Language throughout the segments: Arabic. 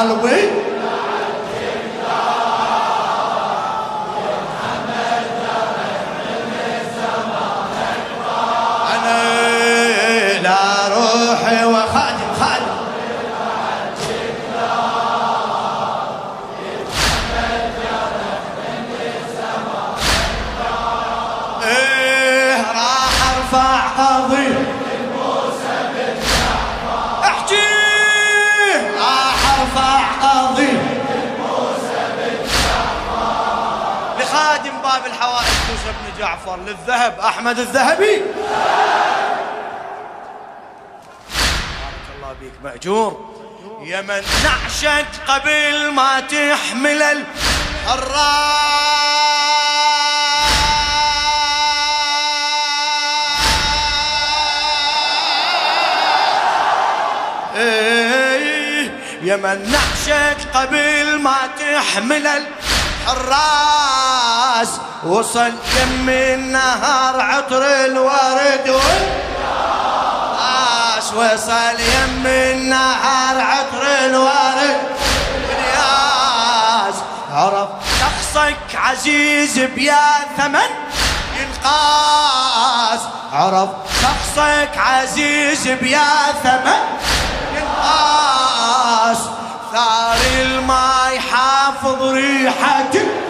قلبي بن جعفر للذهب أحمد الذهبي. بارك الله بيك مأجور. يا من نعشك قبل ما تحمل الحراس إيه، يا من نعشك قبل ما تحمل الحراس وصل يم النهار عطر الورد والياس وصل يم النهار عطر الورد. والياس عرف شخصك عزيز بيا ثمن ينقاس عرف شخصك عزيز بيا ثمن ينقاس ثار الماي حافظ ريحتك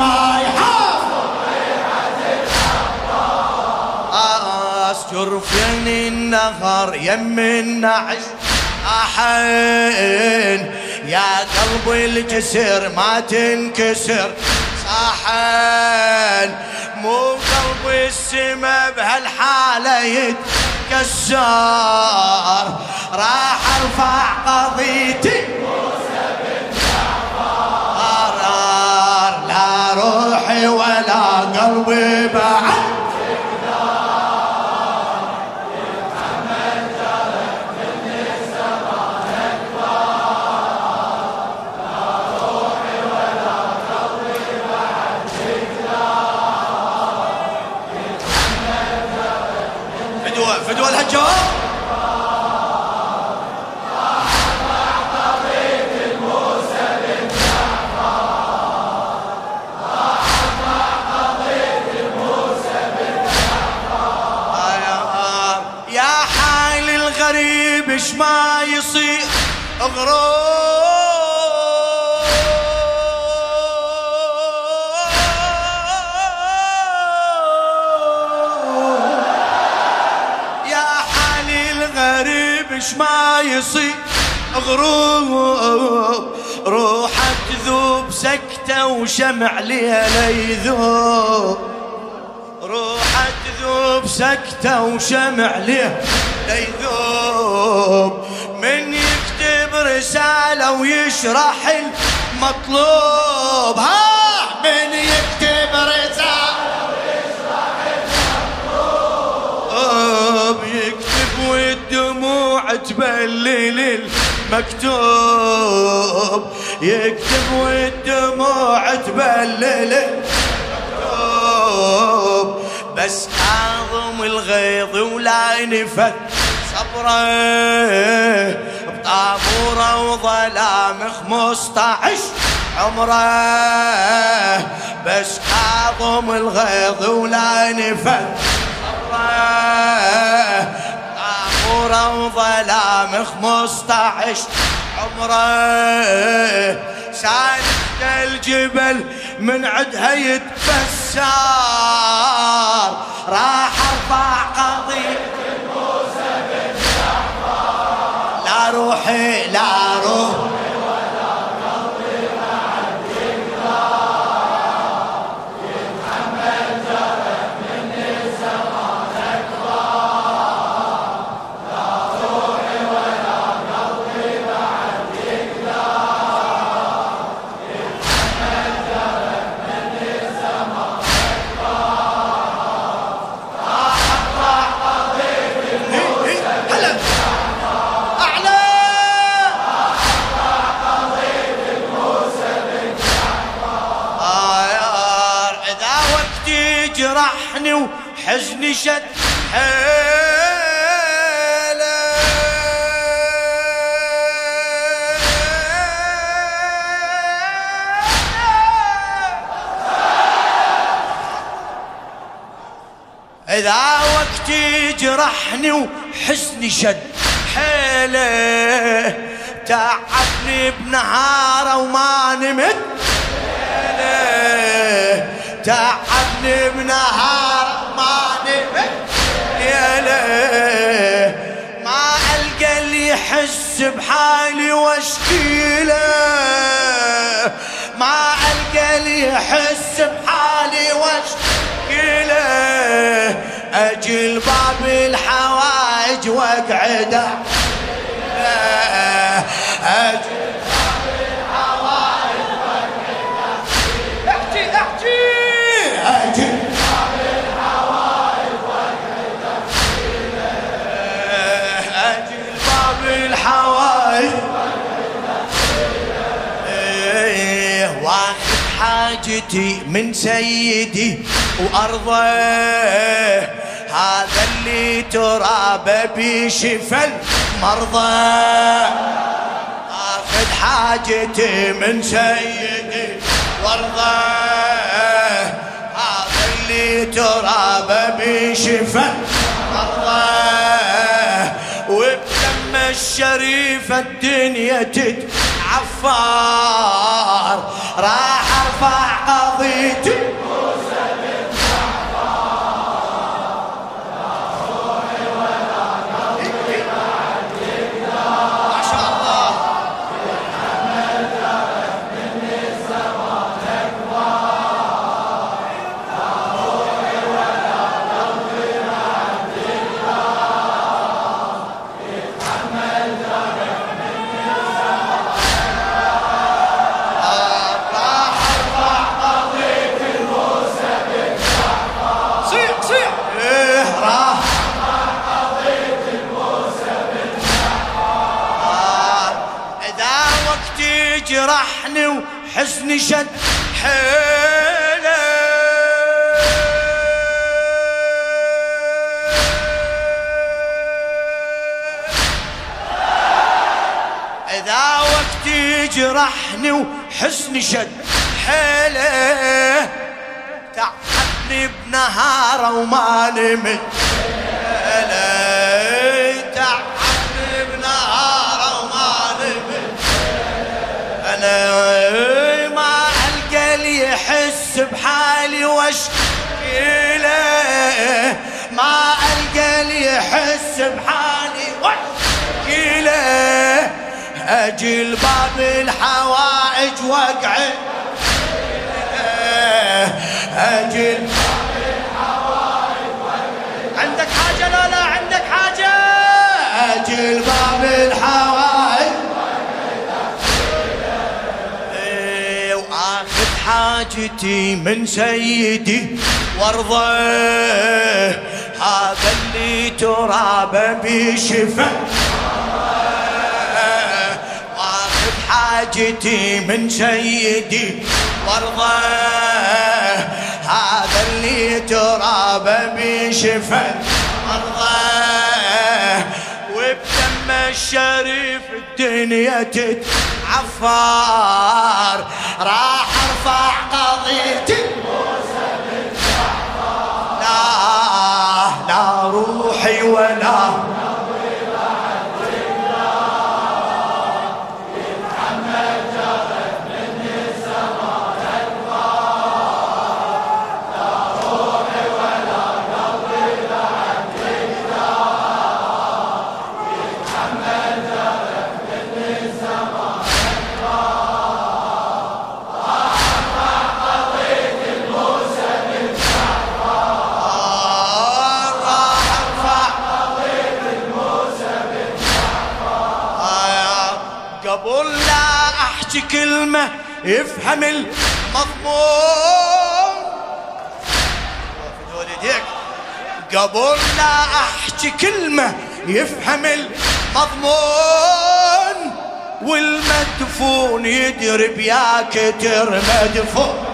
حافظ آس جرفين النهر يم النعش؟ أحن يا قلبي الجسر ما تنكسر. صاحن مو قلبي السما بهالحالة يتكسر. راح أرفع قضيتي. روحي ولا قلبي بعد. فدوى الهجار. ما يصير غروب يا حالي الغريب اش ما يصير غروب روحك تذوب سكتة وشمع ليلة يذوب. روحك تذوب سكتة وشمع ليه؟ يذوب. من يكتب رسالة ويشرح المطلوب. ها! من يكتب رسالة المطلوب. يكتب والدموع تبلل المكتوب. يكتب والدموع تبلل المكتوب. بس أعظم الغيظ ولا نفذ صبره بطابوره وظلام خمسطعش عمره. بس أعظم الغيظ ولا نفذ صبره طابوره وظلام خمسطعش عمره. سالك الجبل من عدها يتفسر راح أرفع قضية لا روحي لا روح إذا وقت يجرحني وحزني شد. حيلة تعبني بنهارة وما نمت. حيلة تعبني بنهارة وما نمت. يله ما ألقى اللي يحس بحالي واشكيلة. ما ألقى اللي يحس بحالي أجل باب الحوائج واقعد أجل باب الحوائج واقعد احكي احكي. أجل أجل باب الحوائج إيه، واخذ حاجتي من سيدي وأرضه. هذا اللي ترابه بشفى المرضى آخذ حاجتي من سيدي وارضى. هذا اللي ترابه بشفى المرضى وبدم الشريف الدنيا تتعفر راح ارفع قضيتي يجرحني وحزني شد. حيلة تعبني بنهارة وما نمت تعبني بنهارة وما نمت أنا ما ألقى اللي يحس بحالي واشكيله ما ألقى اللي يحس بحالي واشكيله أجل باب الحوائج واقعد أجل عندك حاجة لا لا عندك حاجة. أجل باب الحوائج. إيه، وآخذ حاجتي من سيدي وارضى هذا اللي ترابه بشفى حاجتي من سيدي وارضى هذا اللي ترابه بشفى مرضى وبدم الشريف الدنيا تتعفر. راح ارفع قضيتي لا لا روحي ولا قبل لا أحكي كلمة يفهم المضمون. قبل لا أحكي كلمة يفهم المضمون. والمدفون يدري يا كتر مدفون.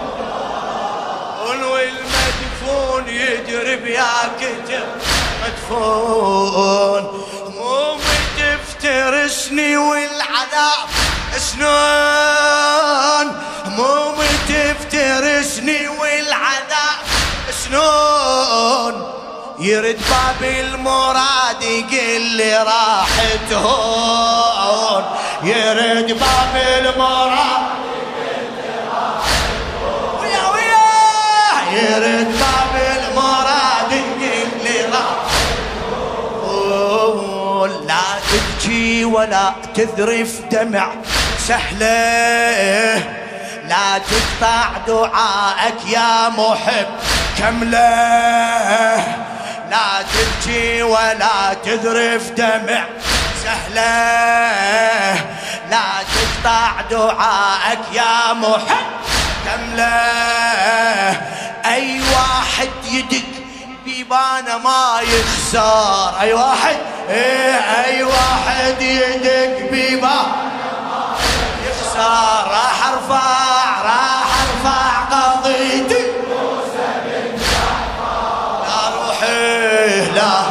والمدفون يدرب يا كتب مدفون. همومي تفترسني والعذاب. سنون همومي تفترسني والعذاب. سنون يرد باب المراد يقل لي راحت هون يرد باب المراد ويا ويا يرد باب ولا تذرف دمع. سهلة لا تقطع دعائك يا محب. كملة لا تبكي ولا تذرف دمع. سهلة لا تقطع دعائك يا محب. كملة أي واحد يدق بيبانا ما يخسر. أي واحد إيه أي واحد يدق بيبانا ما يخسر راح أرفع راح أرفع قضيتي. لا يفهم المضمون يا علي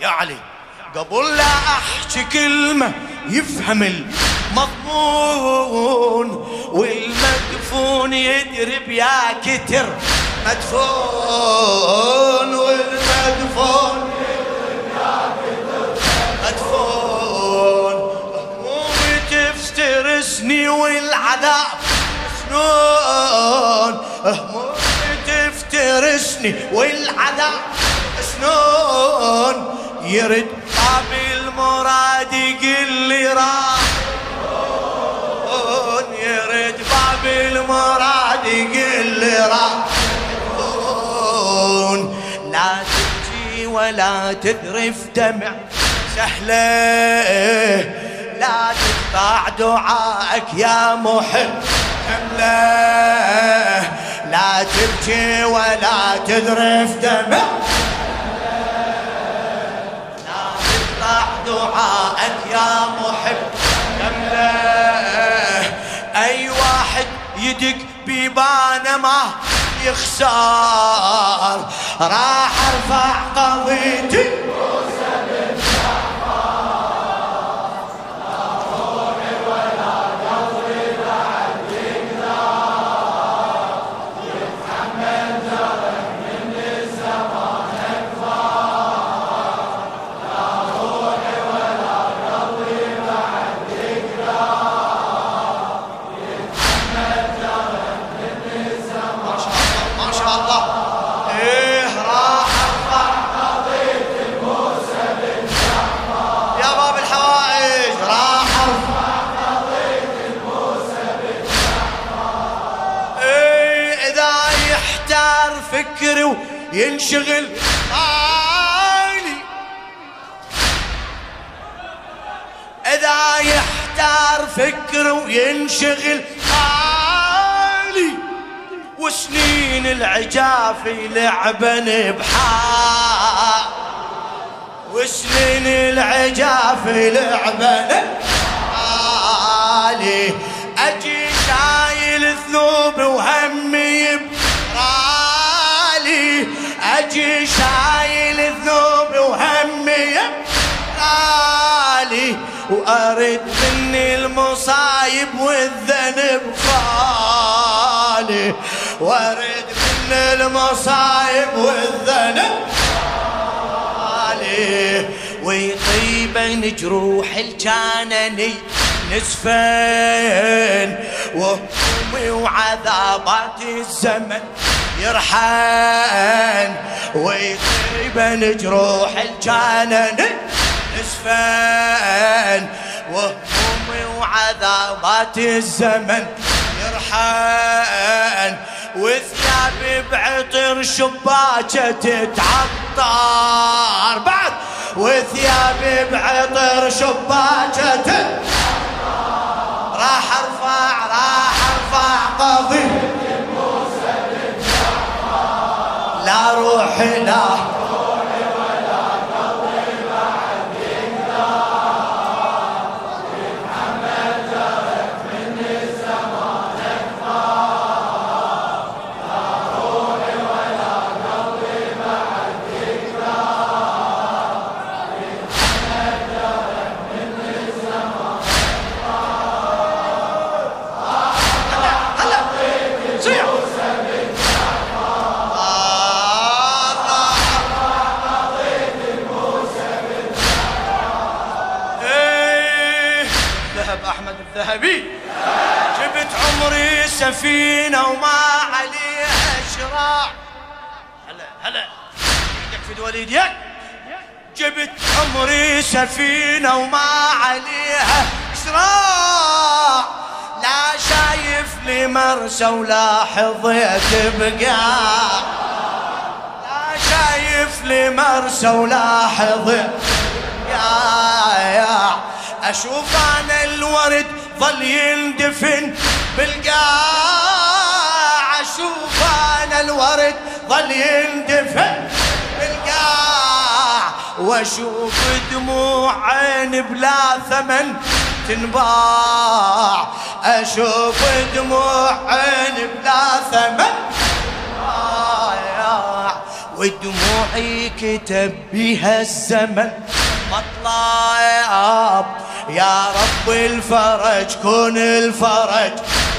يا علي قبل لا أحكي كلمة يفهم المضمون والمدفون يدرب يا كتر. مدفون والمدفون تفترسني والعذاب. سنون همومي تفترسني والعذاب. سنون يرد باب المراد يقل لي راح. يرد باب المراد يقل لي راح. لا تجي ولا تذرف دمع سهلة. لا تقطع دعائك يا محب. كمله لا تبكي ولا تذرف دمع لا تقطع دعائك يا محب. كمله أي واحد يدق بيبانه ما يخسر. راح أرفع قضيتي. فكري وينشغل. بالي إذا يحتار فكري وينشغل. بالي وسنين العجافي لعبن بحال وسنين العجافي لعبن بحالي أجي شايل ذنوب وهمي شايل الذوب وهمي غالي وأرد مني المصايب والذنب خالي. وأرد مني المصايب والذنب خالي. ويطيبن جروح الجانني نسفين وهمومي وعذابات الزمن يرحن ويطيبن جروح الجانن نسفين وهمومي وعذابات الزمن يرحن وثيابي بعطر شباكة تتعطر بعد وثيابي بعطر شباكة راح ارفع راح ارفع قضي لا روحي سفينة وما عليها شراع. هلا هلا. إيدك في وليد يك جبت عمري سفينة وما عليها شراع. لا شايف لي مرسى ولا حظيت بقاع. لا شايف لي مرسى ولا حظيت يا أشوف أنا الورد ظل يندفن بالقاع أشوف أنا الورد ظل يندفن بالقاع وأشوف دموع عين بلا ثمن تنباع. أشوف دموع عين بلا ثمن ودموعي كتب بها الزمن. مطلع يا رب الفرج كن الفرج.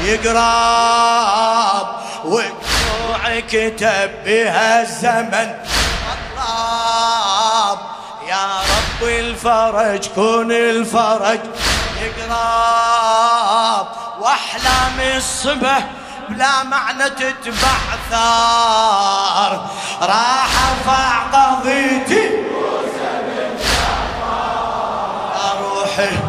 يقرب ودموع كتب بها الزمن. مطلب يا رب الفرج كن الفرج. يقرب. واحلام الصبح بلا معنى تتبع ثار. راح أرفع قضيتي. روحي.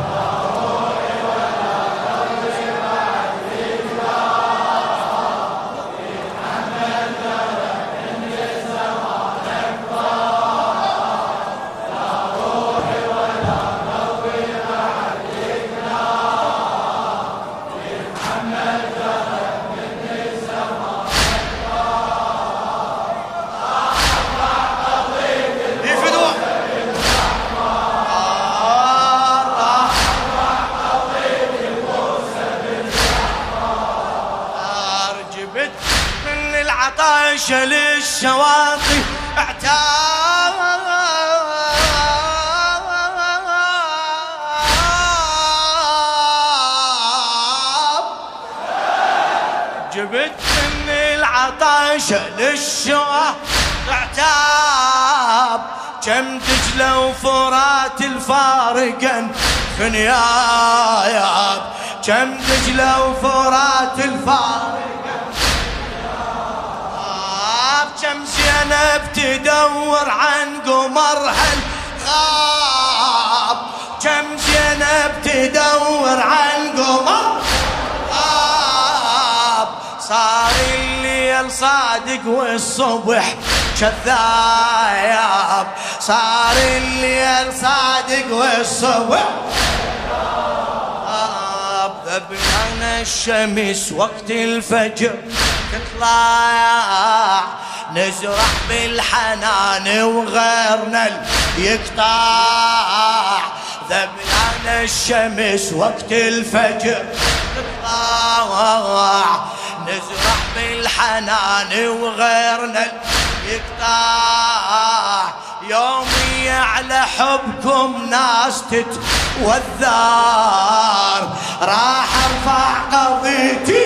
جبت من العطاش للشواطئ اعتاب. كم دجلة وفرات الفارقا خنياياب كم دجلة وفرات الفارقا كم زينب تدور عن قمرها الغاب كم زينب تدور عن قمر غاب صار الليل صادق والصبح كذاب صار الليل صادق والصبح ذبحنا الشمس وقت الفجر تطلع نزرع بالحنان وغيرنا يقطع ذبلان الشمس وقت الفجر. نطلع نزرع بالحنان وغيرنا. يقطع يومي على حبكم ناس تتوذر. راح ارفع قضيتي.